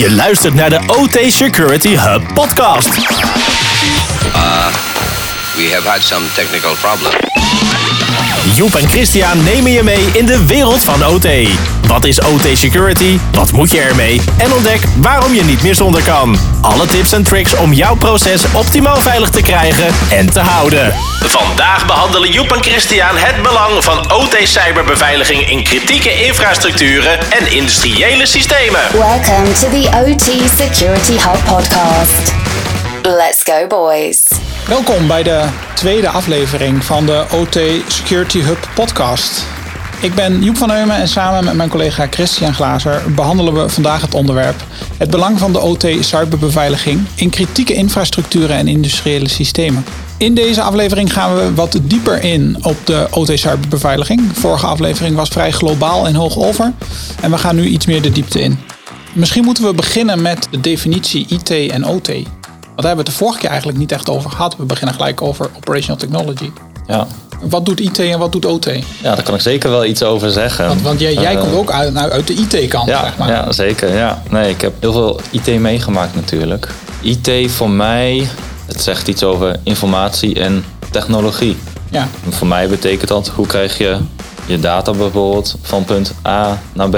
Je luistert naar de OT Security Hub podcast. We have had some technical problems. Joep en Christian nemen je mee in de wereld van OT. Wat is OT Security? Wat moet je ermee? En ontdek waarom je niet meer zonder kan. Alle tips en tricks om jouw proces optimaal veilig te krijgen en te houden. Vandaag behandelen Joep en Christian het belang van OT cyberbeveiliging in kritieke infrastructuren en industriële systemen. Welcome to the OT Security Hub podcast. Let's go, boys. Welkom bij de tweede aflevering van de OT Security Hub podcast. Ik ben Joep van Heumen en samen met mijn collega Christian Glazer behandelen we vandaag het onderwerp het belang van de OT cyberbeveiliging in kritieke infrastructuren en industriële systemen. In deze aflevering gaan we wat dieper in op de OT cyberbeveiliging. Vorige aflevering was vrij globaal en hoog over en we gaan nu iets meer de diepte in. Misschien moeten we beginnen met de definitie IT en OT. Daar hebben we het de vorige keer eigenlijk niet echt over gehad. We beginnen gelijk over operational technology. Ja. Wat doet IT en wat doet OT? ja, daar kan ik zeker wel iets over zeggen. Want, want jij, jij Eh, komt ook uit, nou, uit de IT-kant, ja, zeg maar. ja, zeker. Ja. Nee, ik heb heel veel IT meegemaakt natuurlijk. IT voor mij, het zegt iets over informatie en technologie. Ja. En voor mij betekent dat, hoe krijg je je data bijvoorbeeld van punt A naar B?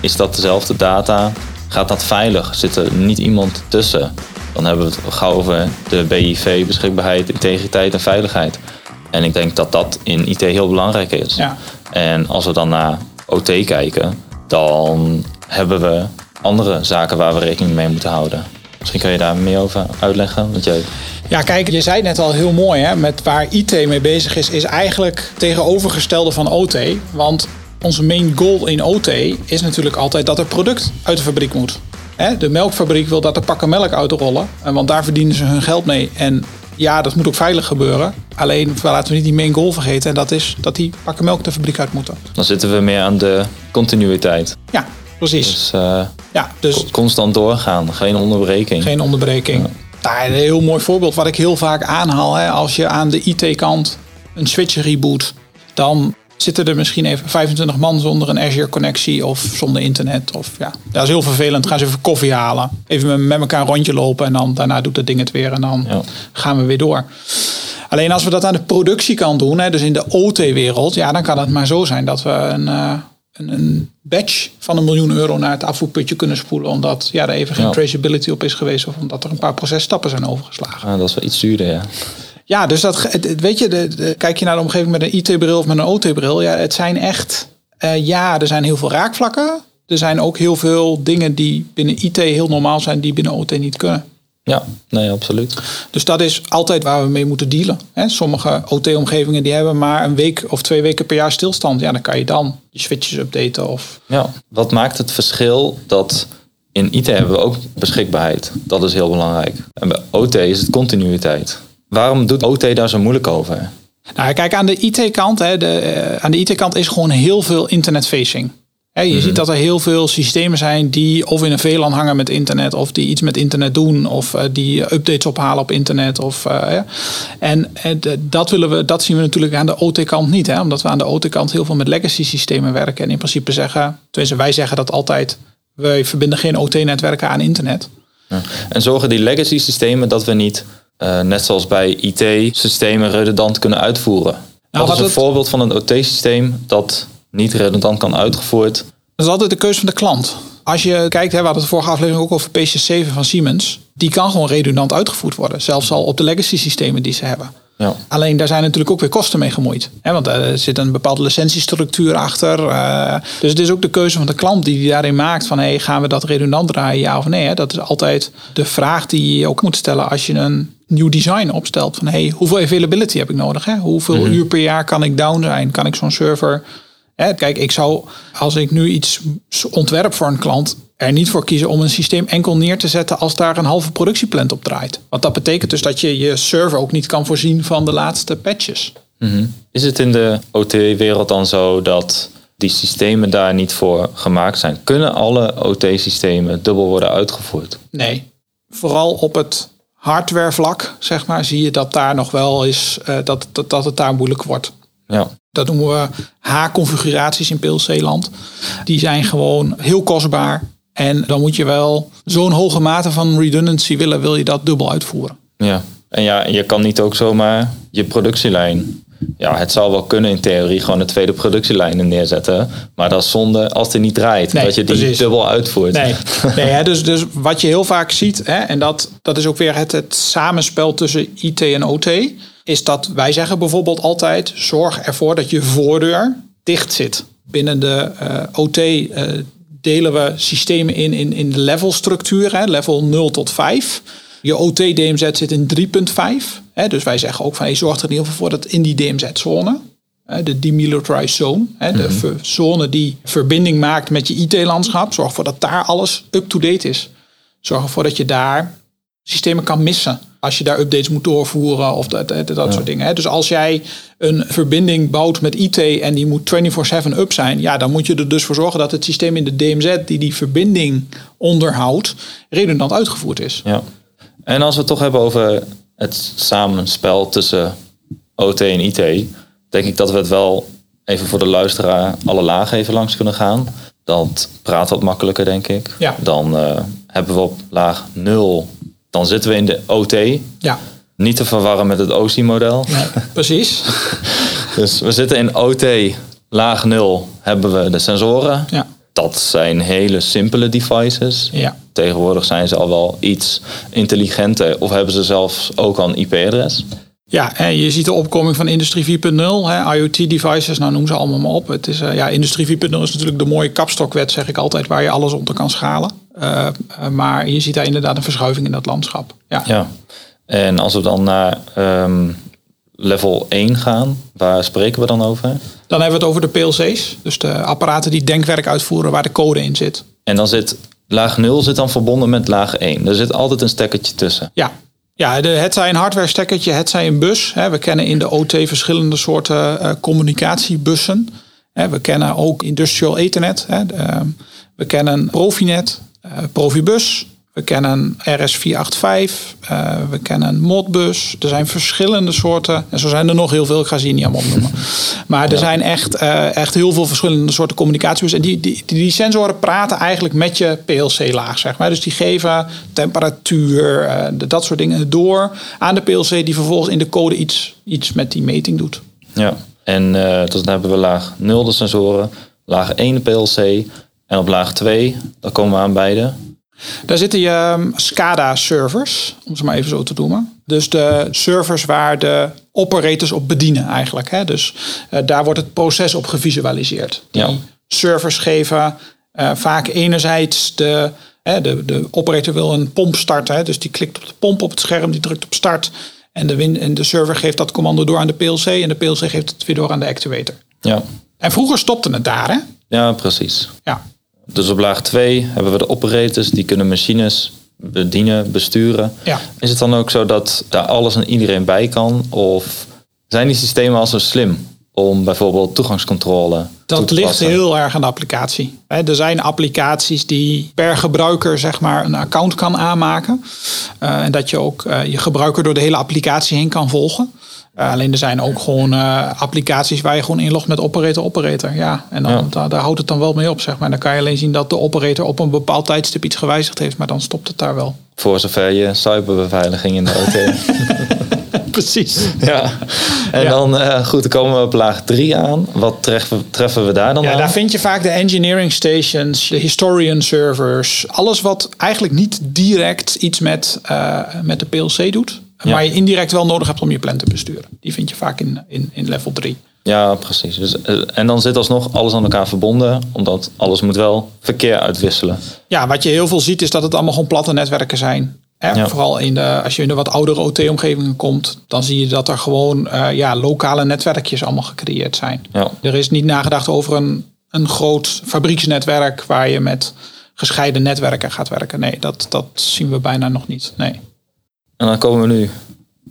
Is dat dezelfde data? Gaat dat veilig? Zit er niet iemand tussen? Dan hebben we het gauw over de BIV, beschikbaarheid, integriteit en veiligheid. En ik denk dat dat in IT heel belangrijk is. Ja. En als we dan naar OT kijken, dan hebben we andere zaken waar we rekening mee moeten houden. Misschien kan je daar meer over uitleggen. Want jij Ja, kijk, je zei het net al heel mooi, hè, met waar IT mee bezig is, is eigenlijk tegenovergestelde van OT. Want onze main goal in OT is natuurlijk altijd dat er product uit de fabriek moet. Hè, de melkfabriek wil dat er pakken melk uitrollen, en want daar verdienen ze hun geld mee. En ja, dat moet ook veilig gebeuren. Alleen laten we niet die main goal vergeten, en dat is dat die pakken melk de fabriek uit moeten. Dan zitten we meer aan de continuïteit. Ja, precies. Dus eh, Ja, dus constant doorgaan, geen onderbreking. Geen onderbreking. Nou, een heel mooi voorbeeld wat ik heel vaak aanhaal. Hè, als je aan de IT-kant een switch reboot, dan zitten er misschien even 25 man zonder een Azure-connectie of zonder internet. Of, ja, dat is heel vervelend. Gaan ze even koffie halen. Even met- elkaar een rondje lopen en dan daarna doet dat ding het weer en dan Ja. gaan we weer door. Alleen als we dat aan de productiekant doen, hè, dus in de OT-wereld, ja, dan kan het maar zo zijn dat we een, eh, een, een badge van een miljoen euro naar het afvoerputje kunnen spoelen. Omdat ja, er even geen Ja. traceability op is geweest of omdat er een paar processtappen zijn overgeslagen. Ah, dat is wel iets duurder, ja. Ja, dus dat, weet je, de, de- kijk je naar de omgeving met een IT-bril of met een OT-bril. Ja, het zijn echt, eh, ja, er zijn heel veel raakvlakken. Er zijn ook heel veel dingen die binnen IT heel normaal zijn, die binnen OT niet kunnen. Ja, nee, absoluut. Dus dat is altijd waar we mee moeten dealen. Hè, Sommige OT-omgevingen die hebben maar een week of twee weken per jaar stilstand. Ja, dan kan je dan je switches updaten of Ja. Wat maakt het verschil dat in IT hebben we ook beschikbaarheid? Dat is heel belangrijk. En bij OT is het continuïteit. Waarom doet OT daar zo moeilijk over? Nou, kijk, aan de IT-kant, hè, de, eh, aan de IT-kant is gewoon heel veel internetfacing. Je ziet dat er heel veel systemen zijn die of in een VLAN hangen met internet, of die iets met internet doen, of eh, die updates ophalen op internet. Of, ja. En eh, d- dat, willen we, dat zien we natuurlijk aan de OT-kant niet, hè, omdat we aan de OT-kant heel veel met legacy-systemen werken. En in principe zeggen, tenminste wij zeggen dat altijd, wij verbinden geen OT-netwerken aan internet. Ja. En zorgen die legacy systemen dat we niet, eh, net zoals bij IT, systemen redundant kunnen uitvoeren? Nou, wat wat is een het- voorbeeld van een OT-systeem dat niet redundant kan uitgevoerd? Dat is altijd de keuze van de klant. Als je kijkt, hè, we hadden het vorige aflevering ook over PC7 van Siemens. Die kan gewoon redundant uitgevoerd worden. Zelfs al op de legacy systemen die ze hebben. Ja. Alleen daar zijn natuurlijk ook weer kosten mee gemoeid. Hè, want er zit een bepaalde licentiestructuur achter. eh, dus het is ook de keuze van de klant die die daarin maakt. Van hey, gaan we dat redundant draaien, ja of nee? Hè? Dat is altijd de vraag die je ook moet stellen als je een nieuw design opstelt. Van hey, hoeveel availability heb ik nodig? Hè? Hoeveel uur per jaar kan ik down zijn? Kan ik zo'n server Hè, kijk, ik zou als ik nu iets ontwerp voor een klant, er niet voor kiezen om een systeem enkel neer te zetten als daar een halve productieplant op draait. Want dat betekent dus dat je je server ook niet kan voorzien van de laatste patches. Is het in de OT-wereld dan zo dat die systemen daar niet voor gemaakt zijn? Kunnen alle OT-systemen dubbel worden uitgevoerd? Nee, vooral op het hardwarevlak, zeg maar, zie je dat daar nog wel is, eh, dat, dat, dat het daar moeilijk wordt. Ja. Dat noemen we H-configuraties in PLC-land. Die zijn gewoon heel kostbaar En dan moet je wel zo'n hoge mate van redundancy willen, wil je dat dubbel uitvoeren. Ja. En ja, je kan niet ook zomaar je productielijn. Ja, het zou wel kunnen in theorie gewoon een tweede productielijn neerzetten. Maar dat is zonde als die niet draait. Nee, dat je die precies. dubbel uitvoert. Nee, nee hè, dus, dus wat je heel vaak ziet, hè, en dat, dat is ook weer het, het samenspel tussen IT en OT, is dat wij zeggen bijvoorbeeld altijd: zorg ervoor dat je voordeur dicht zit. Binnen de eh, OT eh, delen we systemen in, in, in de levelstructuur, hè, level 0 tot 5. Je OT-DMZ zit in 3.5. hè, Dus wij zeggen ook van hey, zorg er in ieder geval voor dat in die DMZ-zone, de demilitarized zone, hè, de ver- zone die verbinding maakt met je IT-landschap, zorg ervoor dat daar alles up-to-date is. Zorg ervoor dat je daar systemen kan missen. Als je daar updates moet doorvoeren of dat, dat, dat soort dingen. Dus als jij een verbinding bouwt met IT en die moet 24/7 up zijn, ja, dan moet je er dus voor zorgen dat het systeem in de DMZ die die verbinding onderhoudt, redundant uitgevoerd is. Ja. En als we het toch hebben over het samenspel tussen OT en IT, denk ik dat we het wel even voor de luisteraar alle lagen even langs kunnen gaan. Dat praat wat makkelijker, denk ik. Ja. Dan eh, hebben we op laag 0, dan zitten we in de OT. Ja, Niet te verwarren met het OC-model. nee, precies. Dus we zitten in OT, laag 0 hebben we de sensoren. Ja. Dat zijn hele simpele devices. Ja. Tegenwoordig zijn ze al wel iets intelligenter of hebben ze zelfs ook al een IP-adres. Ja, en je ziet de opkoming van Industrie 4.0, hè, IoT-devices, nou noem ze allemaal maar op. Het is, eh, ja, Industrie 4.0 is natuurlijk de mooie kapstokwet, zeg ik altijd, waar je alles onder kan schalen. Eh, eh, maar je ziet daar inderdaad een verschuiving in dat landschap. Ja, Ja. En als we dan naar ehm, level 1 gaan, waar spreken we dan over? Dan hebben we het over de PLC's, dus de apparaten die denkwerk uitvoeren waar de code in zit. En dan zit laag 0 zit dan verbonden met laag 1. Er zit altijd een stekkertje tussen. Ja, ja de, het zij een hardware stekkertje, het zij een bus. We kennen in de OT verschillende soorten eh, communicatiebussen. We kennen ook Industrial Ethernet. Hè. De, eh, we kennen Profinet, eh, Profibus. We kennen RS485. eh, we kennen Modbus. Er zijn verschillende soorten. En zo zijn er nog heel veel. Ik ga ze hier niet allemaal opnoemen. Maar er zijn echt, eh, echt heel veel verschillende soorten communicatiebussen. En die, die, die, sensoren praten eigenlijk met je PLC-laag, zeg maar. Dus die geven temperatuur, eh, dat soort dingen door aan de PLC... die vervolgens in de code iets, iets met die meting doet. Ja. En dus dan hebben we laag 0 de sensoren, laag 1 de PLC. En op laag 2, dan komen we aan beide. Daar zitten je ehm, SCADA-servers, om ze maar even zo te noemen. Dus de servers waar de operators op bedienen eigenlijk. Hè? Dus eh, daar wordt het proces op gevisualiseerd. Die Ja. servers geven eh, vaak enerzijds de, hè, de... De operator wil een pomp starten. Hè? Dus die klikt op de pomp op het scherm, die drukt op start. En de, win- en de server geeft dat commando door aan de PLC. En de PLC geeft het weer door aan de actuator. Ja, En vroeger stopte het daar, hè? ja precies. Ja. Dus op laag 2 hebben we de operators, die kunnen machines bedienen, besturen. Ja. Is het dan ook zo dat daar alles en iedereen bij kan? Of zijn die systemen al zo slim om bijvoorbeeld toegangscontrole toe Dat ligt heel erg aan de applicatie. Er zijn applicaties die per gebruiker zeg maar, een account kan aanmaken. Eh, en dat je ook eh, je gebruiker door de hele applicatie heen kan volgen. Eh, alleen er zijn ook gewoon eh, applicaties waar je gewoon inlogt met operator operator. Ja, en dan, Ja. Daar, daar houdt het dan wel mee op. Zeg maar. Dan kan je alleen zien dat de operator op een bepaald tijdstip iets gewijzigd heeft. Maar dan stopt het daar wel. Voor zover je cyberbeveiliging in de OT. Precies. ja. En Ja. dan, eh, goed, dan komen we op laag 3 aan. Wat treffen, treffen we daar dan Ja, aan? daar vind je vaak de engineering stations, de historian servers. Alles wat eigenlijk niet direct iets met, met de PLC doet. Ja. Maar je indirect wel nodig hebt om je plan te besturen. Die vind je vaak in, in, in level 3. Ja, precies. Dus, eh, en dan zit alsnog alles aan elkaar verbonden, omdat alles moet wel verkeer uitwisselen. Ja, wat je heel veel ziet is dat het allemaal gewoon platte netwerken zijn. Hè? Ja. Vooral in de, als je in de wat oudere OT-omgevingen komt, dan zie je dat er gewoon eh, ja, lokale netwerkjes allemaal gecreëerd zijn. Ja. Er is niet nagedacht over een, een groot fabrieksnetwerk waar je met gescheiden netwerken gaat werken. Nee, dat, dat zien we bijna nog niet. Nee. En dan komen we nu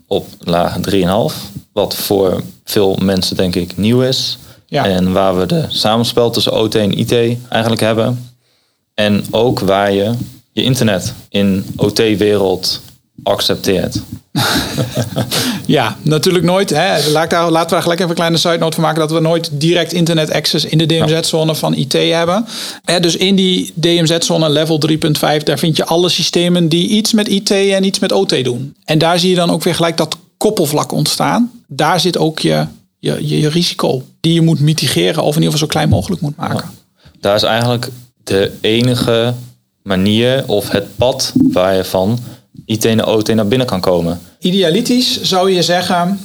op laag 3,5, wat voor veel mensen denk ik nieuw is. Ja. En waar we de samenspel tussen OT en IT eigenlijk hebben. En ook waar je je internet in OT-wereld accepteert. Ja, natuurlijk nooit. Hè. Laat daar, laten we daar gelijk even een kleine side note van maken. Dat we nooit direct internet access in de DMZ-zone van IT hebben. Hè, dus in die DMZ-zone level 3.5, daar vind je alle systemen die iets met IT en iets met OT doen. En daar zie je dan ook weer gelijk dat koppelvlak ontstaan. Daar zit ook je, je, je, je risico die je moet mitigeren of in ieder geval zo klein mogelijk moet maken. Daar is eigenlijk de enige manier of het pad waar je van IT en OT naar binnen kan komen. Idealitisch zou je zeggen,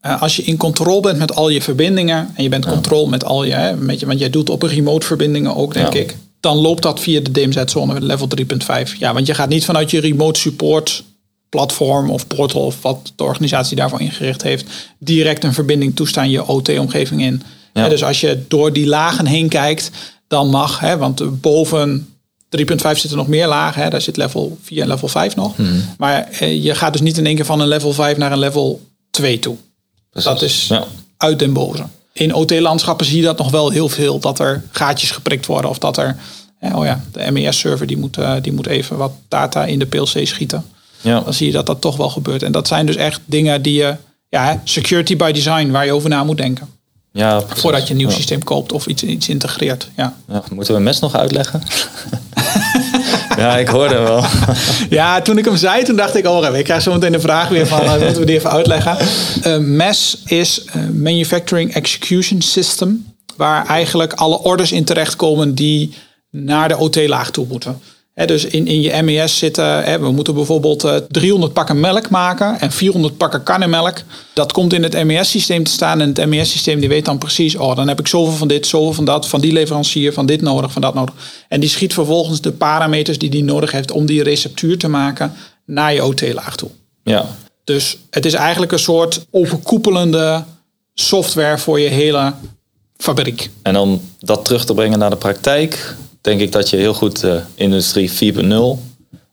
eh, als je in controle bent met al je verbindingen en je bent controle met al je, hè, met je, want jij doet op een remote verbindingen ook, denk Ja. ik. Dan loopt dat via de DMZ-zone level 3.5. Ja, want je gaat niet vanuit je remote support platform of portal of wat de organisatie daarvoor ingericht heeft, direct een verbinding toestaan je OT-omgeving in. Ja. Dus als je door die lagen heen kijkt, dan mag, hè, want boven 3.5 zitten nog meer lagen. Hè, daar zit level 4 en level 5 nog. Mhm. Maar eh, je gaat dus niet in één keer van een level 5 naar een level 2 toe. Dat is Ja. uit den boze. In OT-landschappen zie je dat nog wel heel veel. Dat er gaatjes geprikt worden. Of dat er, oh ja, de MES-server die moet, eh, die moet even wat data in de PLC schieten. Ja. Dan zie je dat dat toch wel gebeurt. En dat zijn dus echt dingen die je, ja, security by design, waar je over na moet denken. Ja, precies. Voordat je een nieuw Ja. systeem koopt of iets, iets integreert. Ja. Ja, moeten we mes nog uitleggen? ja, ik hoorde wel. Ja, toen ik hem zei, toen dacht ik, oh, ik krijg zo meteen de vraag weer van, eh, moeten we die even uitleggen. Eh, MES is eh, Manufacturing Execution System, waar eigenlijk alle orders in terechtkomen die naar de OT-laag toe moeten. Dus in, in je MES zitten, hè, we moeten bijvoorbeeld eh, 300 pakken melk maken en 400 pakken karnemelk. Dat komt in het MES-systeem te staan en het MES-systeem die weet dan precies, oh, dan heb ik zoveel van dit, zoveel van dat, van die leverancier, van dit nodig, van dat nodig. En die schiet vervolgens de parameters die die nodig heeft om die receptuur te maken naar je OT-laag toe. Ja, Dus het is eigenlijk een soort overkoepelende software voor je hele fabriek. en om dat terug te brengen naar de praktijk, denk ik dat je heel goed de industrie 4.0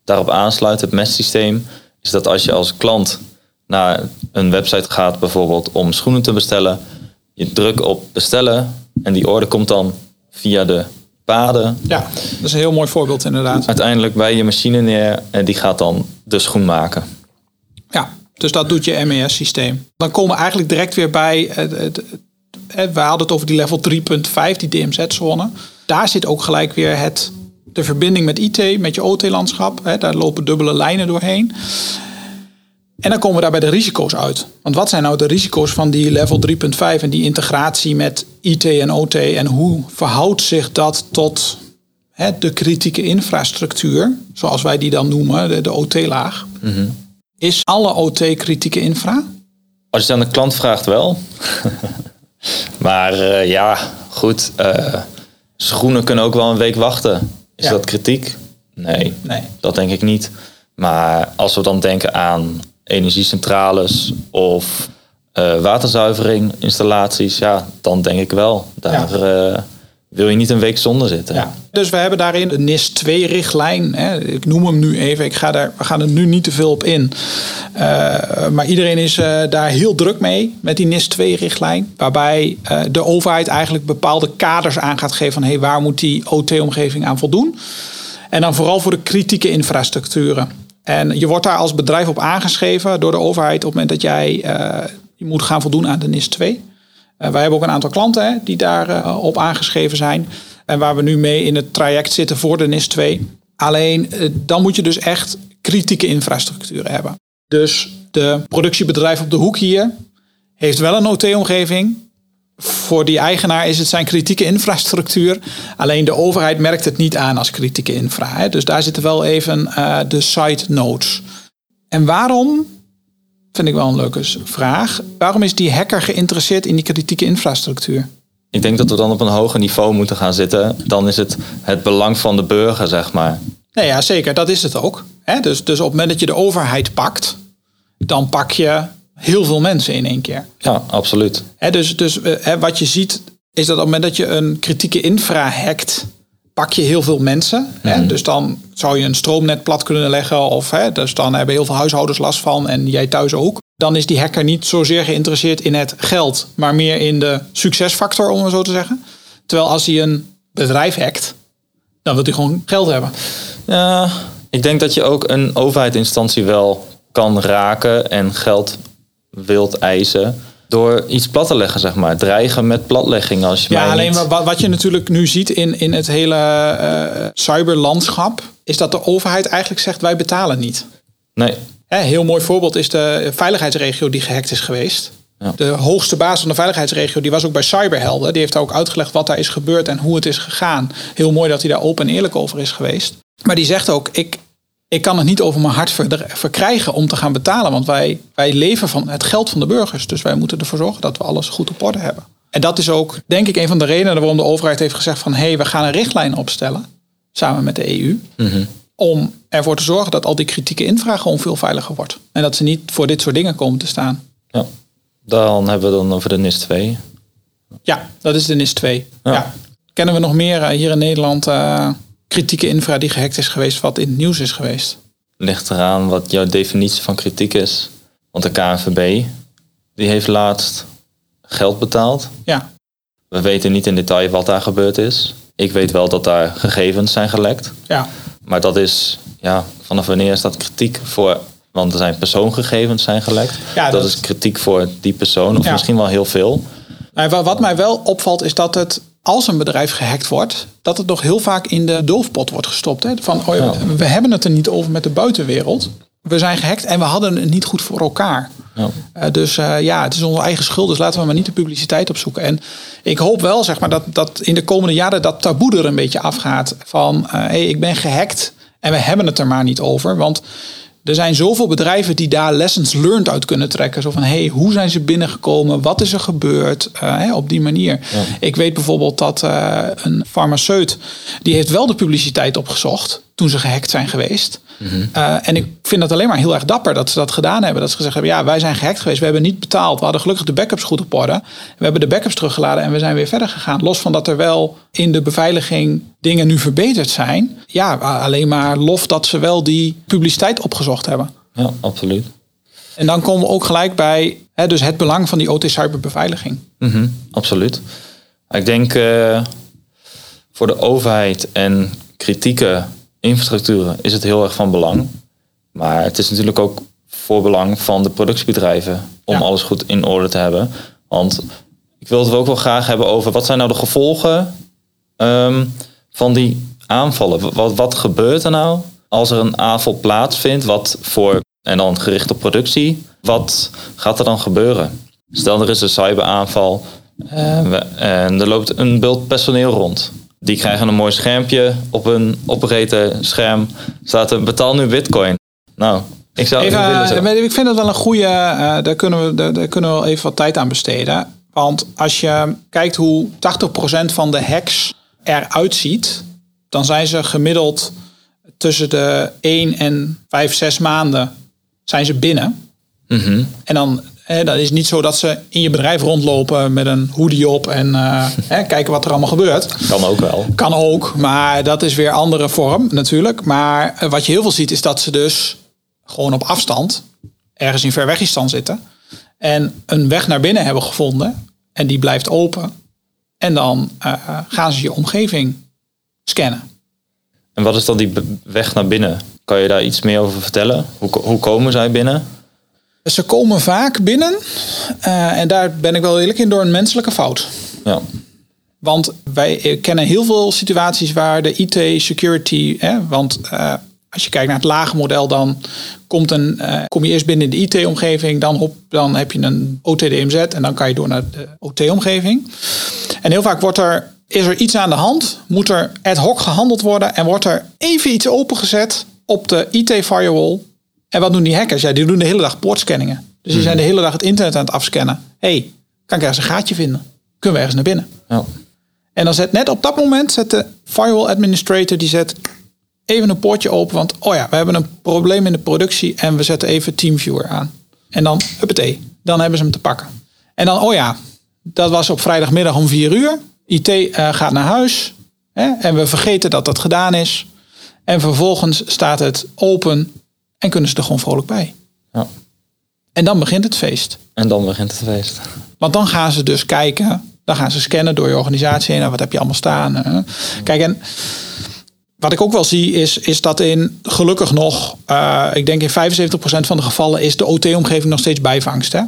daarop aansluit. Het MES-systeem is dat als je als klant naar een website gaat, bijvoorbeeld om schoenen te bestellen, je drukt op bestellen en die order komt dan via de paden Ja, dat is een heel mooi voorbeeld inderdaad. uiteindelijk bij je machine neer en die gaat dan de schoen maken. Ja, dus dat doet je MES-systeem. Dan komen we eigenlijk direct weer bij, we hadden het over die level 3.5, die DMZ-zone. Daar zit ook gelijk weer het, de verbinding met IT, met je OT-landschap. Daar lopen dubbele lijnen doorheen. En dan komen we daar bij de risico's uit. Want wat zijn nou de risico's van die level 3.5 en die integratie met IT en OT? En hoe verhoudt zich dat tot hè, de kritieke infrastructuur, zoals wij die dan noemen, de, de OT-laag? Is alle OT kritieke infra? Als je het aan de klant vraagt wel. maar eh, ja, goed. eh, schoenen kunnen ook wel een week wachten. Is Ja. dat kritiek? Nee, Nee. dat denk ik niet. Maar als we dan denken aan energiecentrales of eh waterzuivering installaties, ja, dan denk ik wel. Daar eh, wil je niet een week zonder zitten. Ja. Dus we hebben daarin de NIS 2-richtlijn. Ik noem hem nu even. Ik ga daar, we gaan er nu niet te veel op in. Eh, maar iedereen is eh, daar heel druk mee met die NIS 2-richtlijn. Waarbij eh, de overheid eigenlijk bepaalde kaders aan gaat geven van hey, waar moet die OT-omgeving aan voldoen. En dan vooral voor de kritieke infrastructuren. En je wordt daar als bedrijf op aangeschreven door de overheid op het moment dat jij je moet gaan voldoen aan de NIS 2. Eh, wij hebben ook een aantal klanten die daarop op aangeschreven zijn. En waar we nu mee in het traject zitten voor de NIS 2. Alleen eh, dan moet je dus echt kritieke infrastructuur hebben. Dus de productiebedrijf op de hoek hier heeft wel een OT-omgeving. Voor die eigenaar is het zijn kritieke infrastructuur. Alleen de overheid merkt het niet aan als kritieke infra. Dus daar zitten wel even eh, de side notes. En waarom, vind ik wel een leuke vraag, waarom is die hacker geïnteresseerd in die kritieke infrastructuur? Ik denk dat we dan op een hoger niveau moeten gaan zitten. Dan is het het belang van de burger, zeg maar. Nou ja, zeker, dat is het ook. Dus, dus op het moment dat je de overheid pakt, dan pak je heel veel mensen in één keer. Ja, absoluut. Dus dus eh, wat je ziet is dat op het moment dat je een kritieke infra hackt, pak je heel veel mensen. Hè? Dus dan zou je een stroomnet plat kunnen leggen. Of hè, dus dan hebben heel veel huishoudens last van en jij thuis ook. Dan is die hacker niet zozeer geïnteresseerd in het geld, maar meer in de succesfactor, om het zo te zeggen. Terwijl als hij een bedrijf hackt, dan wil hij gewoon geld hebben. Ja, ik denk dat je ook een overheidsinstantie wel kan raken en geld wilt eisen door iets plat te leggen, zeg maar. Dreigen met platlegging als je Ja, alleen niet- wat, wat je natuurlijk nu ziet in, in het hele eh, cyberlandschap, is dat de overheid eigenlijk zegt wij betalen niet. Nee, Hè, heel mooi voorbeeld is de veiligheidsregio die gehackt is geweest. Ja. De hoogste baas van de veiligheidsregio, die was ook bij Cyberhelden. Die heeft daar ook uitgelegd wat daar is gebeurd en hoe het is gegaan. Heel mooi dat hij daar open en eerlijk over is geweest. Maar die zegt ook, ik, ik kan het niet over mijn hart ver- verkrijgen om te gaan betalen. Want wij, wij leven van het geld van de burgers. Dus wij moeten ervoor zorgen dat we alles goed op orde hebben. En dat is ook, denk ik, een van de redenen waarom de overheid heeft gezegd van... hé, hey, we gaan een richtlijn opstellen, samen met de EU om ervoor te zorgen dat al die kritieke infra gewoon veel veiliger wordt. En dat ze niet voor dit soort dingen komen te staan. ja. dan hebben we dan over de NIS 2. Ja, dat is de NIS 2. Ja. Ja. Kennen we nog meer eh, hier in Nederland eh, kritieke infra die gehackt is geweest, wat in het nieuws is geweest? Ligt eraan wat jouw definitie van kritiek is. Want de KNVB, die heeft laatst geld betaald. Ja, We weten niet in detail wat daar gebeurd is. Ik weet wel dat daar gegevens zijn gelekt. ja, Maar dat is, ja, vanaf wanneer is dat kritiek voor... Want er zijn persoongegevens zijn gelekt. Ja, dat, dat- is kritiek voor die persoon. Of Ja. misschien wel heel veel. Wa- wat mij wel opvalt is dat het, als een bedrijf gehackt wordt, dat het nog heel vaak in de doofpot wordt gestopt. Hè? Van, oh ja, we- hebben het er niet over met de buitenwereld. We zijn gehackt en we hadden het niet goed voor elkaar. Ja. Eh, dus eh, ja, het is onze eigen schuld. Dus laten we maar niet de publiciteit opzoeken. En ik hoop wel zeg maar, dat, dat in de komende jaren dat taboe er een beetje afgaat. Van hé, hey, ik ben gehackt en we hebben het er maar niet over. Want er zijn zoveel bedrijven die daar lessons learned uit kunnen trekken. Zo van, hé, hey, hoe zijn ze binnengekomen? Wat is er gebeurd? Eh, op die manier. Ik weet bijvoorbeeld dat eh, een farmaceut... die heeft wel de publiciteit opgezocht... toen ze gehackt zijn geweest. Eh, en ik vind het alleen maar heel erg dapper dat ze dat gedaan hebben. Dat ze gezegd hebben, ja, wij zijn gehackt geweest. We hebben niet betaald. We hadden gelukkig de backups goed op orde. We hebben de backups teruggeladen en we zijn weer verder gegaan. Los van dat er wel in de beveiliging dingen nu verbeterd zijn. Ja, alleen maar lof dat ze wel die publiciteit opgezocht hebben. ja, absoluut. En dan komen we ook gelijk bij hè, dus het belang van die OT-cyberbeveiliging. Mhm, absoluut. Ik denk eh, voor de overheid en kritieke infrastructuren is het heel erg van belang. Maar het is natuurlijk ook voor belang van de productiebedrijven om Ja. alles goed in orde te hebben. Want ik wil het ook wel graag hebben over wat zijn nou de gevolgen ehm, van die aanvallen. Wat, wat gebeurt er nou als er een aanval plaatsvindt? Wat voor, en dan gericht op productie, wat gaat er dan gebeuren? Stel er is een cyberaanval eh, we- en er loopt een bult personeel rond. Die krijgen een mooi schermpje op een operator scherm. Staat er betaal nu bitcoin. Nou, ik zou Even, ik willen zo. eh, ik vind dat wel een goede, eh, daar, kunnen we, daar, daar kunnen we wel even wat tijd aan besteden. Want als je kijkt hoe 80% van de hacks eruit ziet, dan zijn ze gemiddeld tussen de 1 en 5, 6 maanden zijn ze binnen. Mhm. En dan, hè, dat is niet zo dat ze in je bedrijf rondlopen met een hoodie op en eh, hè, kijken wat er allemaal gebeurt. Kan ook wel. Kan ook, maar dat is weer andere vorm natuurlijk. Maar eh, wat je heel veel ziet is dat ze dus gewoon op afstand, ergens in verwegistan zitten. En een weg naar binnen hebben gevonden. En die blijft open. En dan eh, gaan ze je omgeving scannen. En wat is dan die weg naar binnen? Kan je daar iets meer over vertellen? Hoe, hoe komen zij binnen? Ze komen vaak binnen. eh, en daar ben ik wel eerlijk in door een menselijke fout. Ja. Want wij eh, kennen heel veel situaties waar de IT-security. Hè, want eh, als je kijkt naar het lage model, dan komt een, kom je eerst binnen in de IT-omgeving. Dan, hop, dan heb je een OTDMZ en dan kan je door naar de OT-omgeving. En heel vaak wordt er, is er iets aan de hand. Moet er ad hoc gehandeld worden. En wordt er even iets opengezet op de IT-firewall. En wat doen die hackers? Ja, die doen de hele dag poortscanningen. Dus die zijn de hele dag het internet aan het afscannen. hey, kan ik ergens een gaatje vinden? Kunnen we ergens naar binnen? ja. En dan zet net op dat moment zet de firewall administrator die zet even een poortje open. Want oh ja, we hebben een probleem in de productie en we zetten even TeamViewer aan. En dan, huppatee, dan hebben ze hem te pakken. En dan, oh ja, dat was op vrijdagmiddag om vier uur. IT eh, gaat naar huis. Hè, en we vergeten dat dat gedaan is. En vervolgens staat het open en kunnen ze er gewoon vrolijk bij. ja. En dan begint het feest. En dan begint het feest. Want dan gaan ze dus kijken, dan gaan ze scannen door je organisatie heen. Nou, wat heb je allemaal staan? hè? Kijk, en Wat ik ook wel zie is, is dat in gelukkig nog, uh, ik denk in 75% van de gevallen is de OT-omgeving nog steeds bijvangst. Hè?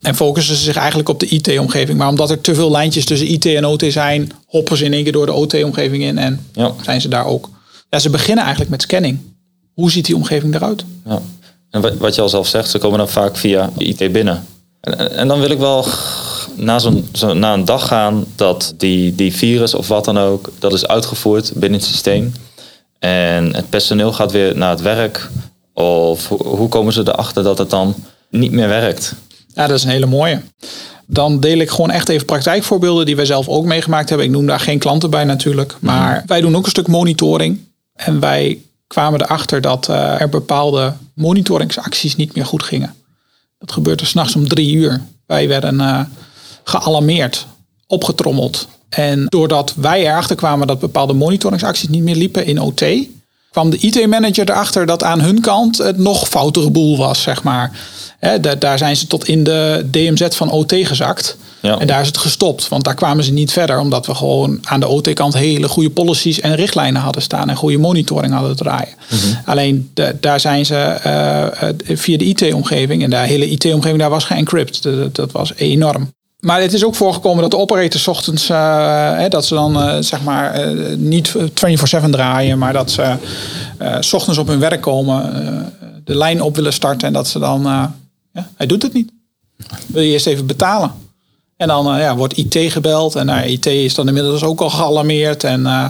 En focussen ze zich eigenlijk op de IT-omgeving. Maar omdat er te veel lijntjes tussen IT en OT zijn, hoppen ze in één keer door de OT-omgeving in en Ja. zijn ze daar ook. Ja, ze beginnen eigenlijk met scanning. Hoe ziet die omgeving eruit? Ja. En wat- je al zelf zegt, ze komen dan vaak via IT binnen. En, en- dan wil ik wel na, zo'n, zo, na een dag gaan dat die, die virus of wat dan ook, dat is uitgevoerd binnen het systeem. En het personeel gaat weer naar het werk. Of hoe, hoe komen ze erachter dat het dan niet meer werkt? Ja, dat is een hele mooie. Dan deel ik gewoon echt even praktijkvoorbeelden die wij zelf ook meegemaakt hebben. Ik noem daar geen klanten bij natuurlijk. Maar wij doen ook een stuk monitoring. En wij kwamen erachter dat eh, er bepaalde monitoringsacties niet meer goed gingen. Dat gebeurde s'nachts om drie uur. Wij werden eh, gealarmeerd, opgetrommeld. En doordat wij erachter kwamen dat bepaalde monitoringsacties niet meer liepen in OT, kwam de IT-manager erachter dat aan hun kant het nog foutere boel was, zeg maar. Daar zijn ze tot in de DMZ van OT gezakt. Ja. En daar is het gestopt, want daar kwamen ze niet verder, omdat we gewoon aan de OT-kant hele goede policies en richtlijnen hadden staan en goede monitoring hadden draaien. Alleen de- daar zijn ze eh, eh, via de IT-omgeving en de hele IT-omgeving daar was geëncrypt. Dat, dat was enorm. Maar het is ook voorgekomen dat de operators 's ochtends, eh, hè, dat ze dan zeg maar eh, niet 24-7 draaien, maar dat ze 's ochtends op hun werk komen, de lijn op willen starten en dat ze dan, ja, hij doet het niet. Wil je eerst even betalen? En dan eh, ja, wordt IT gebeld en nou, IT is dan inmiddels ook al gealarmeerd. En, eh,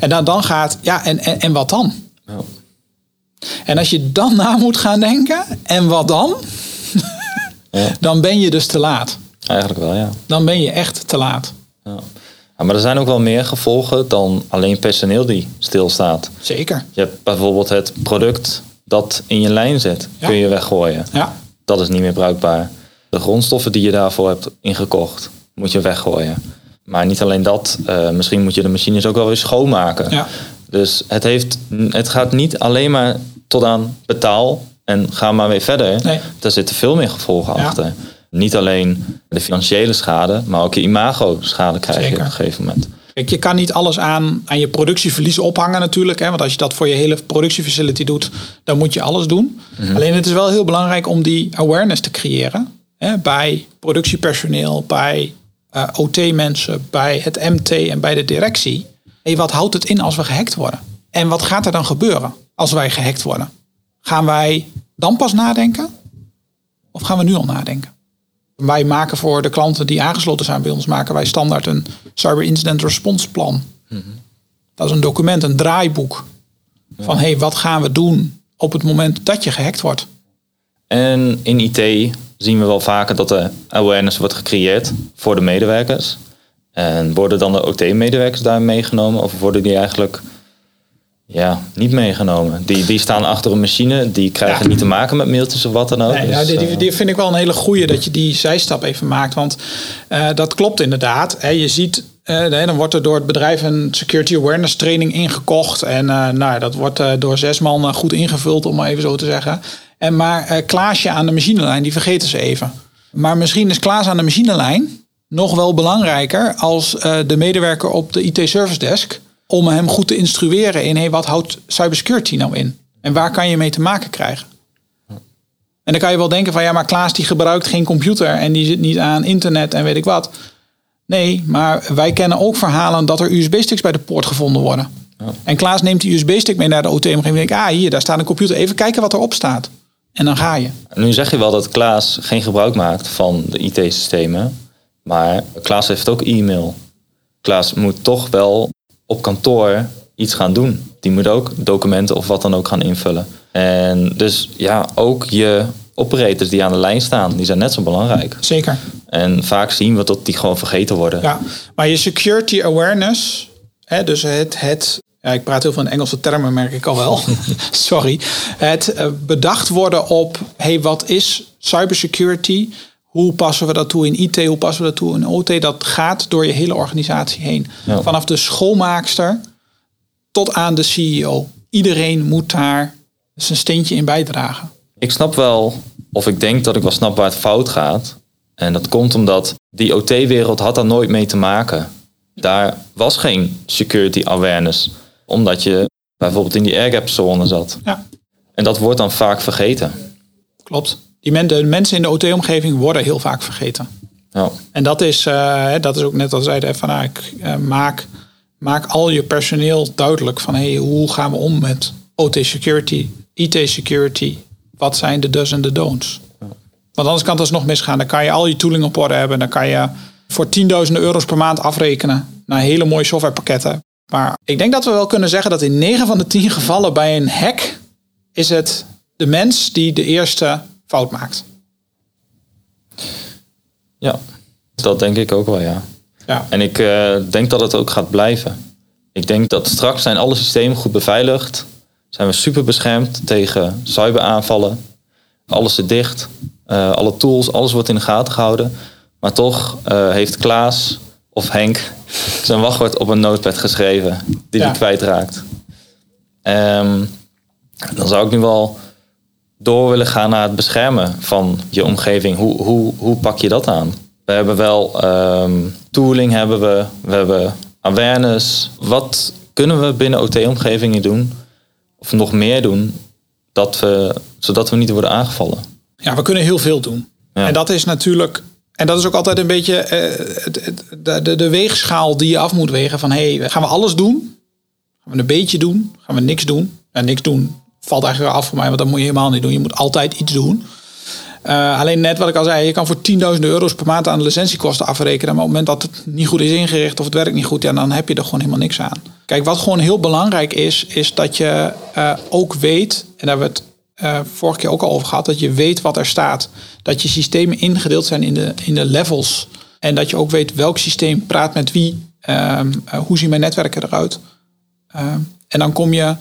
en dan, dan gaat, ja, en, en, en wat dan? Ja. En als je dan na moet gaan denken, en wat dan? Ja. Dan ben je dus te laat. Eigenlijk wel, ja. Dan ben je echt te laat. ja. Ja, maar er zijn ook wel meer gevolgen dan alleen personeel die stilstaat. Zeker. Je hebt bijvoorbeeld het product dat in je lijn zit, kun je weggooien. Ja, Dat is niet meer bruikbaar. De grondstoffen die je daarvoor hebt ingekocht, moet je weggooien. Maar niet alleen dat, eh, misschien moet je de machines ook wel weer schoonmaken. Ja. Dus het, heeft, het gaat niet alleen maar tot aan betaal en ga maar weer verder. Nee. Daar zitten veel meer gevolgen Ja. achter. Niet alleen de financiële schade, maar ook je imago-schade krijg je op een gegeven moment. Kijk, je kan niet alles aan, aan je productieverlies ophangen natuurlijk. Hè, want als je dat voor je hele productiefacility doet, dan moet je alles doen. Alleen het is wel heel belangrijk om die awareness te creëren. Hè, bij productiepersoneel, bij eh, OT-mensen, bij het MT en bij de directie. Hey, wat houdt het in als we gehackt worden? En wat gaat er dan gebeuren als wij gehackt worden? Gaan wij dan pas nadenken? Of gaan we nu al nadenken? Wij maken voor de klanten die aangesloten zijn bij ons, maken wij standaard een Cyber Incident Response Plan. Dat is een document, een draaiboek. Van hé, hey, wat gaan we doen op het moment dat je gehackt wordt? En in IT zien we wel vaker dat er awareness wordt gecreëerd voor de medewerkers. En worden dan de OT-medewerkers daar meegenomen of worden die eigenlijk ja, niet meegenomen? Die, die staan achter een machine, die krijgen Ja. niet te maken met mailtjes of wat dan ook. Nee, Dus, nou, die, die, eh, die vind ik wel een hele goeie dat je die zijstap even maakt. Want eh, dat klopt inderdaad. Hè, je ziet, eh, nee, dan wordt er door het bedrijf een security awareness training ingekocht. En eh, nou, dat wordt eh, door zes man eh, goed ingevuld, om maar even zo te zeggen. En maar eh, Klaasje aan de machinelijn, die vergeten ze even. Maar misschien is Klaas aan de machinelijn nog wel belangrijker als eh, de medewerker op de IT service desk. Om hem goed te instrueren in hey, wat houdt cybersecurity nou in? En waar kan je mee te maken krijgen? En dan kan je wel denken van ja, maar Klaas die gebruikt geen computer en die zit niet aan internet en weet ik wat. Nee, maar wij kennen ook verhalen dat er USB-sticks bij de poort gevonden worden. En Klaas neemt die USB-stick mee naar de OT-omgeving en denkt, ah hier, daar staat een computer, even kijken wat erop staat. En dan ga je. Nu zeg je wel dat Klaas geen gebruik maakt van de IT-systemen. Maar Klaas heeft ook e-mail. Klaas moet toch wel op kantoor iets gaan doen. Die moet ook documenten of wat dan ook gaan invullen. En dus ja, ook je operators die aan de lijn staan, die zijn net zo belangrijk. Zeker. En vaak zien we dat die gewoon vergeten worden. Ja, maar je security awareness, hè, dus het, het ja, ik praat heel veel in Engelse termen, merk ik al wel. Sorry. Het eh, bedacht worden op, hey, wat is cybersecurity? Hoe passen we dat toe in IT? Hoe passen we dat toe in OT? Dat gaat door je hele organisatie heen. Ja. Vanaf de schoolmaakster tot aan de CEO. Iedereen moet daar zijn steentje in bijdragen. Ik snap wel, of ik denk dat ik wel snap waar het fout gaat. En dat komt omdat die OT-wereld had daar nooit mee te maken. Daar was geen security awareness. Omdat je bijvoorbeeld in die airgap zone zat. Ja, En dat wordt dan vaak vergeten. klopt. Die men, de mensen in de OT-omgeving worden heel vaak vergeten. Ja. En dat is, eh, dat is ook net als zeiden van nou, ik, eh, maak, maak al je personeel duidelijk van hey, hoe gaan we om met OT security, IT security. Wat zijn de do's en de don'ts? Want anders kan het alsnog misgaan. Dan kan je al je tooling op orde hebben. Dan kan je voor tienduizenden euro's per maand afrekenen naar hele mooie softwarepakketten. Maar ik denk dat we wel kunnen zeggen dat in 9 van de 10 gevallen bij een hack is het de mens die de eerste fout maakt. ja, dat denk ik ook wel, ja. Ja. En ik eh, denk dat het ook gaat blijven. Ik denk dat straks zijn alle systemen goed beveiligd. Zijn we super beschermd tegen cyberaanvallen. Alles zit dicht. Eh, alle tools, alles wordt in de gaten gehouden. Maar toch eh, heeft Klaas of Henk zijn wachtwoord op een notepad geschreven. Die Ja. hij kwijtraakt. Ehm, dan zou ik nu wel door willen gaan naar het beschermen van je omgeving. Hoe, hoe, hoe pak je dat aan? We hebben wel ehm, tooling, hebben we, we hebben awareness. Wat kunnen we binnen OT-omgevingen doen? Of nog meer doen, dat we, zodat we niet worden aangevallen? Ja, we kunnen heel veel doen. Ja. En dat is natuurlijk. En dat is ook altijd een beetje eh, het- het- de, de, de weegschaal die je af moet wegen. Van hey, gaan we alles doen? Gaan we een beetje doen? Gaan we niks doen? En niks doen valt eigenlijk af voor mij, want dat moet je helemaal niet doen. Je moet altijd iets doen. Eh, alleen net wat ik al zei, je kan voor 10.000 euro's per maand aan de licentiekosten afrekenen. Maar op het moment dat het niet goed is ingericht of het werkt niet goed, ja, dan heb je er gewoon helemaal niks aan. Kijk, wat gewoon heel belangrijk is, is dat je eh, ook weet, en daar hebben eh, vorige keer ook al over gehad, dat je weet wat er staat. Dat je systemen ingedeeld zijn in de, in de levels. En dat je ook weet welk systeem praat met wie. Ehm, eh, hoe zien mijn netwerken eruit? Ehm, en dan kom je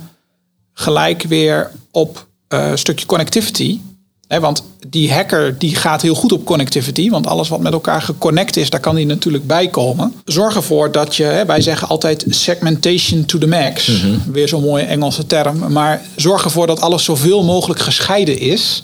gelijk weer op eh, een stukje connectivity. Want die hacker die gaat heel goed op connectivity. Want alles wat met elkaar geconnect is, daar kan die natuurlijk bij komen. Zorg ervoor dat je, hè, wij zeggen altijd segmentation to the max. Weer zo'n mooie Engelse term. Maar zorg ervoor dat alles zoveel mogelijk gescheiden is.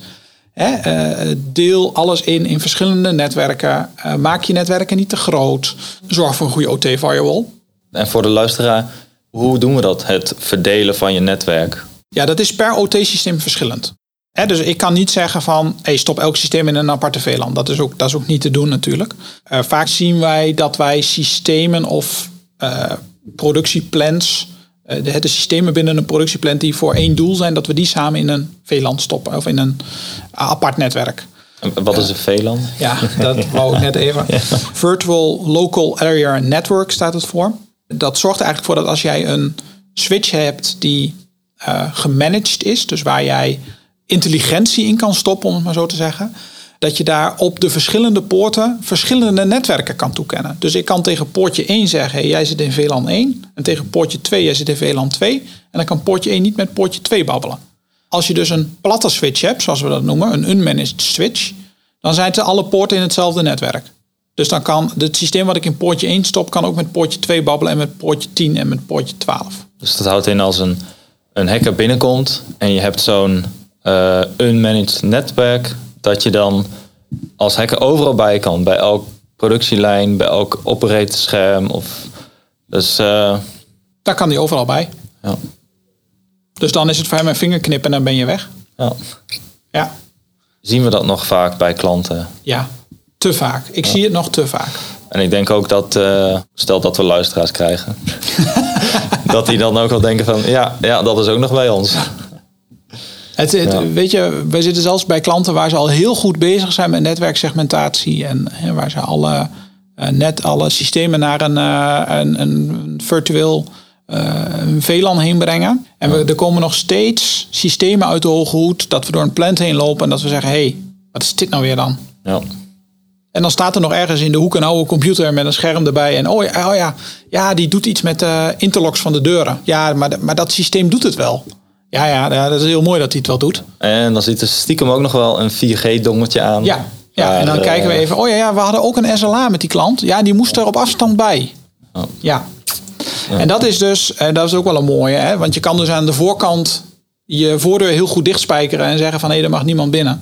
Hè, eh, deel alles in in verschillende netwerken. Eh, maak je netwerken niet te groot. Zorg voor een goede OT-firewall. En voor de luisteraar, hoe doen we dat? Het verdelen van je netwerk. Ja, dat is per OT-systeem verschillend. Dus ik kan niet zeggen van, hey, stop elk systeem in een aparte VLAN. Dat is ook, dat is ook niet te doen natuurlijk. Eh, vaak zien wij dat wij systemen of eh, productieplans, eh, de, de systemen binnen een productieplan die voor één doel zijn, dat we die samen in een VLAN stoppen of in een apart netwerk. Wat is een VLAN? Ja, dat wou ik net even. Virtual Local Area Network staat het voor. Dat zorgt er eigenlijk voor dat als jij een switch hebt die gemanaged is, dus waar jij intelligentie in kan stoppen, om het maar zo te zeggen, dat je daar op de verschillende poorten verschillende netwerken kan toekennen. Dus ik kan tegen poortje 1 zeggen, hey, jij zit in VLAN 1, en tegen poortje 2, jij zit in VLAN 2, en dan kan poortje 1 niet met poortje 2 babbelen. Als je dus een platte switch hebt, zoals we dat noemen, een unmanaged switch, dan zijn het alle poorten in hetzelfde netwerk. Dus dan kan het systeem wat ik in poortje 1 stop, kan ook met poortje 2 babbelen en met poortje 10 en met poortje 12. Dus dat houdt in als een, een hacker binnenkomt en je hebt zo'n unmanaged netwerk, dat je dan als hacker overal bij kan. Bij elk productielijn, bij elk operatorscherm. Of, dus eh, Daar kan die overal bij. ja. Dus dan is het voor hem een vingerknip en dan ben je weg. ja. Ja, Zien we dat nog vaak bij klanten. ja. te vaak. Ik zie het nog te vaak. En ik denk ook dat, eh, stel dat we luisteraars krijgen, dat die dan ook wel denken van, ja, ja, dat is ook nog bij ons. Het, het- Ja. Weet je, wij zitten zelfs bij klanten waar ze al heel goed bezig zijn met netwerksegmentatie. En hè, waar ze alle, eh, net alle systemen naar een, eh, een, een virtueel eh, een VLAN heen brengen. En we, er komen nog steeds systemen uit de hoge hoed dat we door een plant heen lopen en dat we zeggen, hé, hey, wat is dit nou weer dan? Ja. En dan staat er nog ergens in de hoek een oude computer met een scherm erbij. En oh ja, oh ja, ja die doet iets met de interlocks van de deuren. Ja, maar, maar dat systeem doet het wel. Ja, ja, ja, dat is heel mooi dat hij het wel doet. En dan zit er stiekem ook nog wel een 4G-dongeltje aan. Ja, ja en dan kijken we eh, even. Oh ja, ja, we hadden ook een SLA met die klant. Ja, die moest er op afstand bij. Oh. Ja. En dat is dus, en dat is ook wel een mooie. Hè? Want je kan dus aan de voorkant je voordeur heel goed dichtspijkeren en zeggen van hé, er mag niemand binnen.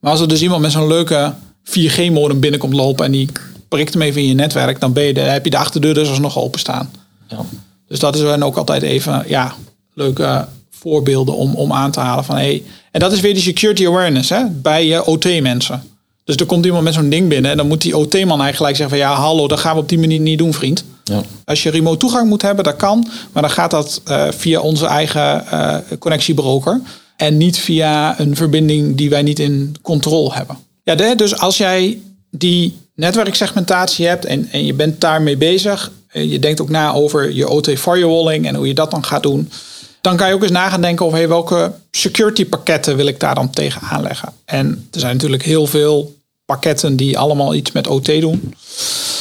Maar als er dus iemand met zo'n leuke 4G-modem binnenkomt lopen en die prikt hem even in je netwerk, dan, ben je de, heb je de achterdeur dus alsnog openstaan. Ja. Dus dat is dan ook altijd even ja, leuke voorbeelden om, om aan te halen van hey. En dat is weer die security awareness hè, bij je OT-mensen. Dus er komt iemand met zo'n ding binnen en dan moet die OT-man eigenlijk gelijk zeggen van ja, hallo, dat gaan we op die manier niet doen, vriend. Ja. Als je remote toegang moet hebben, dat kan, maar dan gaat dat uh, via onze eigen uh, connectiebroker en niet via een verbinding die wij niet in controle hebben. Ja, de, dus als jij die netwerksegmentatie hebt en, en je bent daarmee bezig, je denkt ook na over je OT firewalling en hoe je dat dan gaat doen. Dan kan je ook eens na gaan denken over hey, welke security pakketten wil ik daar dan tegen aanleggen. En er zijn natuurlijk heel veel pakketten die allemaal iets met OT doen.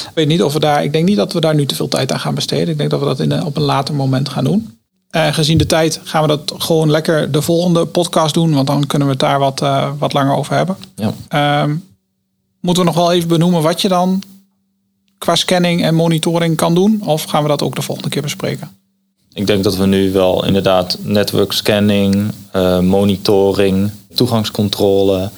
Ik weet niet of we daar. Ik denk niet dat we daar nu te veel tijd aan gaan besteden. Ik denk dat we dat in een, op een later moment gaan doen. En gezien de tijd gaan we dat gewoon lekker de volgende podcast doen. Want dan kunnen we het daar wat, uh, wat langer over hebben. Ja. Um, moeten we nog wel even benoemen wat je dan qua scanning en monitoring kan doen? Of gaan we dat ook de volgende keer bespreken? Ik denk dat we nu wel inderdaad network scanning, uh, monitoring, toegangscontrole.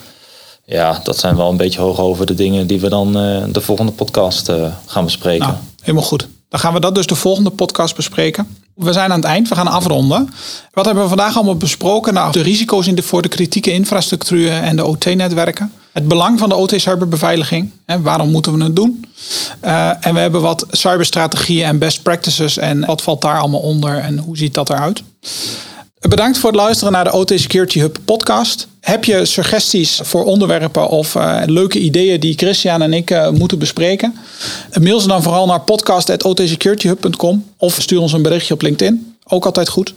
Ja, dat zijn wel een beetje hoog over de dingen die we dan uh, de volgende podcast uh, gaan bespreken. Nou, helemaal goed. Dan gaan we dat dus de volgende podcast bespreken. We zijn aan het eind, we gaan afronden. Wat hebben we vandaag allemaal besproken? Nou, de risico's in de, voor de kritieke infrastructuur en de OT-netwerken. Het belang van de OT-cyberbeveiliging. Waarom moeten we het doen? Uh, en we hebben wat cyberstrategieën en best practices. En wat valt daar allemaal onder en hoe ziet dat eruit? Bedankt voor het luisteren naar de OT Security Hub podcast. Heb je suggesties voor onderwerpen of uh, leuke ideeën die Christian en ik uh, moeten bespreken? Mail ze dan vooral naar podcast.otsecurityhub.com of stuur ons een berichtje op LinkedIn. Ook altijd goed.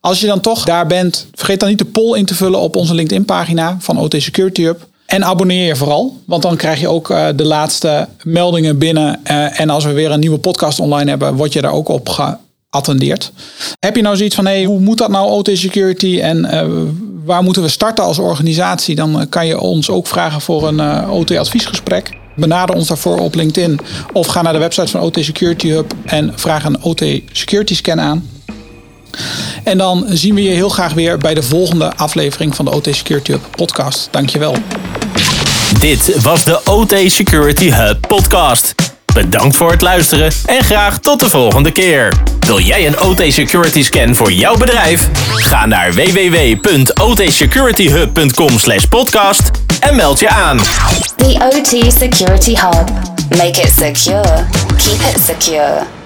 Als je dan toch daar bent, vergeet dan niet de poll in te vullen op onze LinkedIn pagina van OT Security Hub. En abonneer je vooral, want dan krijg je ook uh, de laatste meldingen binnen. Uh, en als we weer een nieuwe podcast online hebben, word je daar ook op geattendeerd. Heb je nou zoiets van, hey, hoe moet dat nou OT security en uh, waar moeten we starten als organisatie? Dan kan je ons ook vragen voor een OT adviesgesprek. Benader ons daarvoor op LinkedIn of ga naar de website van OT Security Hub en vraag een OT Security Scan aan. En dan zien we je heel graag weer bij de volgende aflevering van de OT Security Hub podcast. Dankjewel. Dit was de OT Security Hub podcast. Bedankt voor het luisteren en graag tot de volgende keer. Wil jij een OT Security scan voor jouw bedrijf? Ga naar www.otsecurityhub.com/podcast en meld je aan. The OT Security Hub. Make it secure. Keep it secure.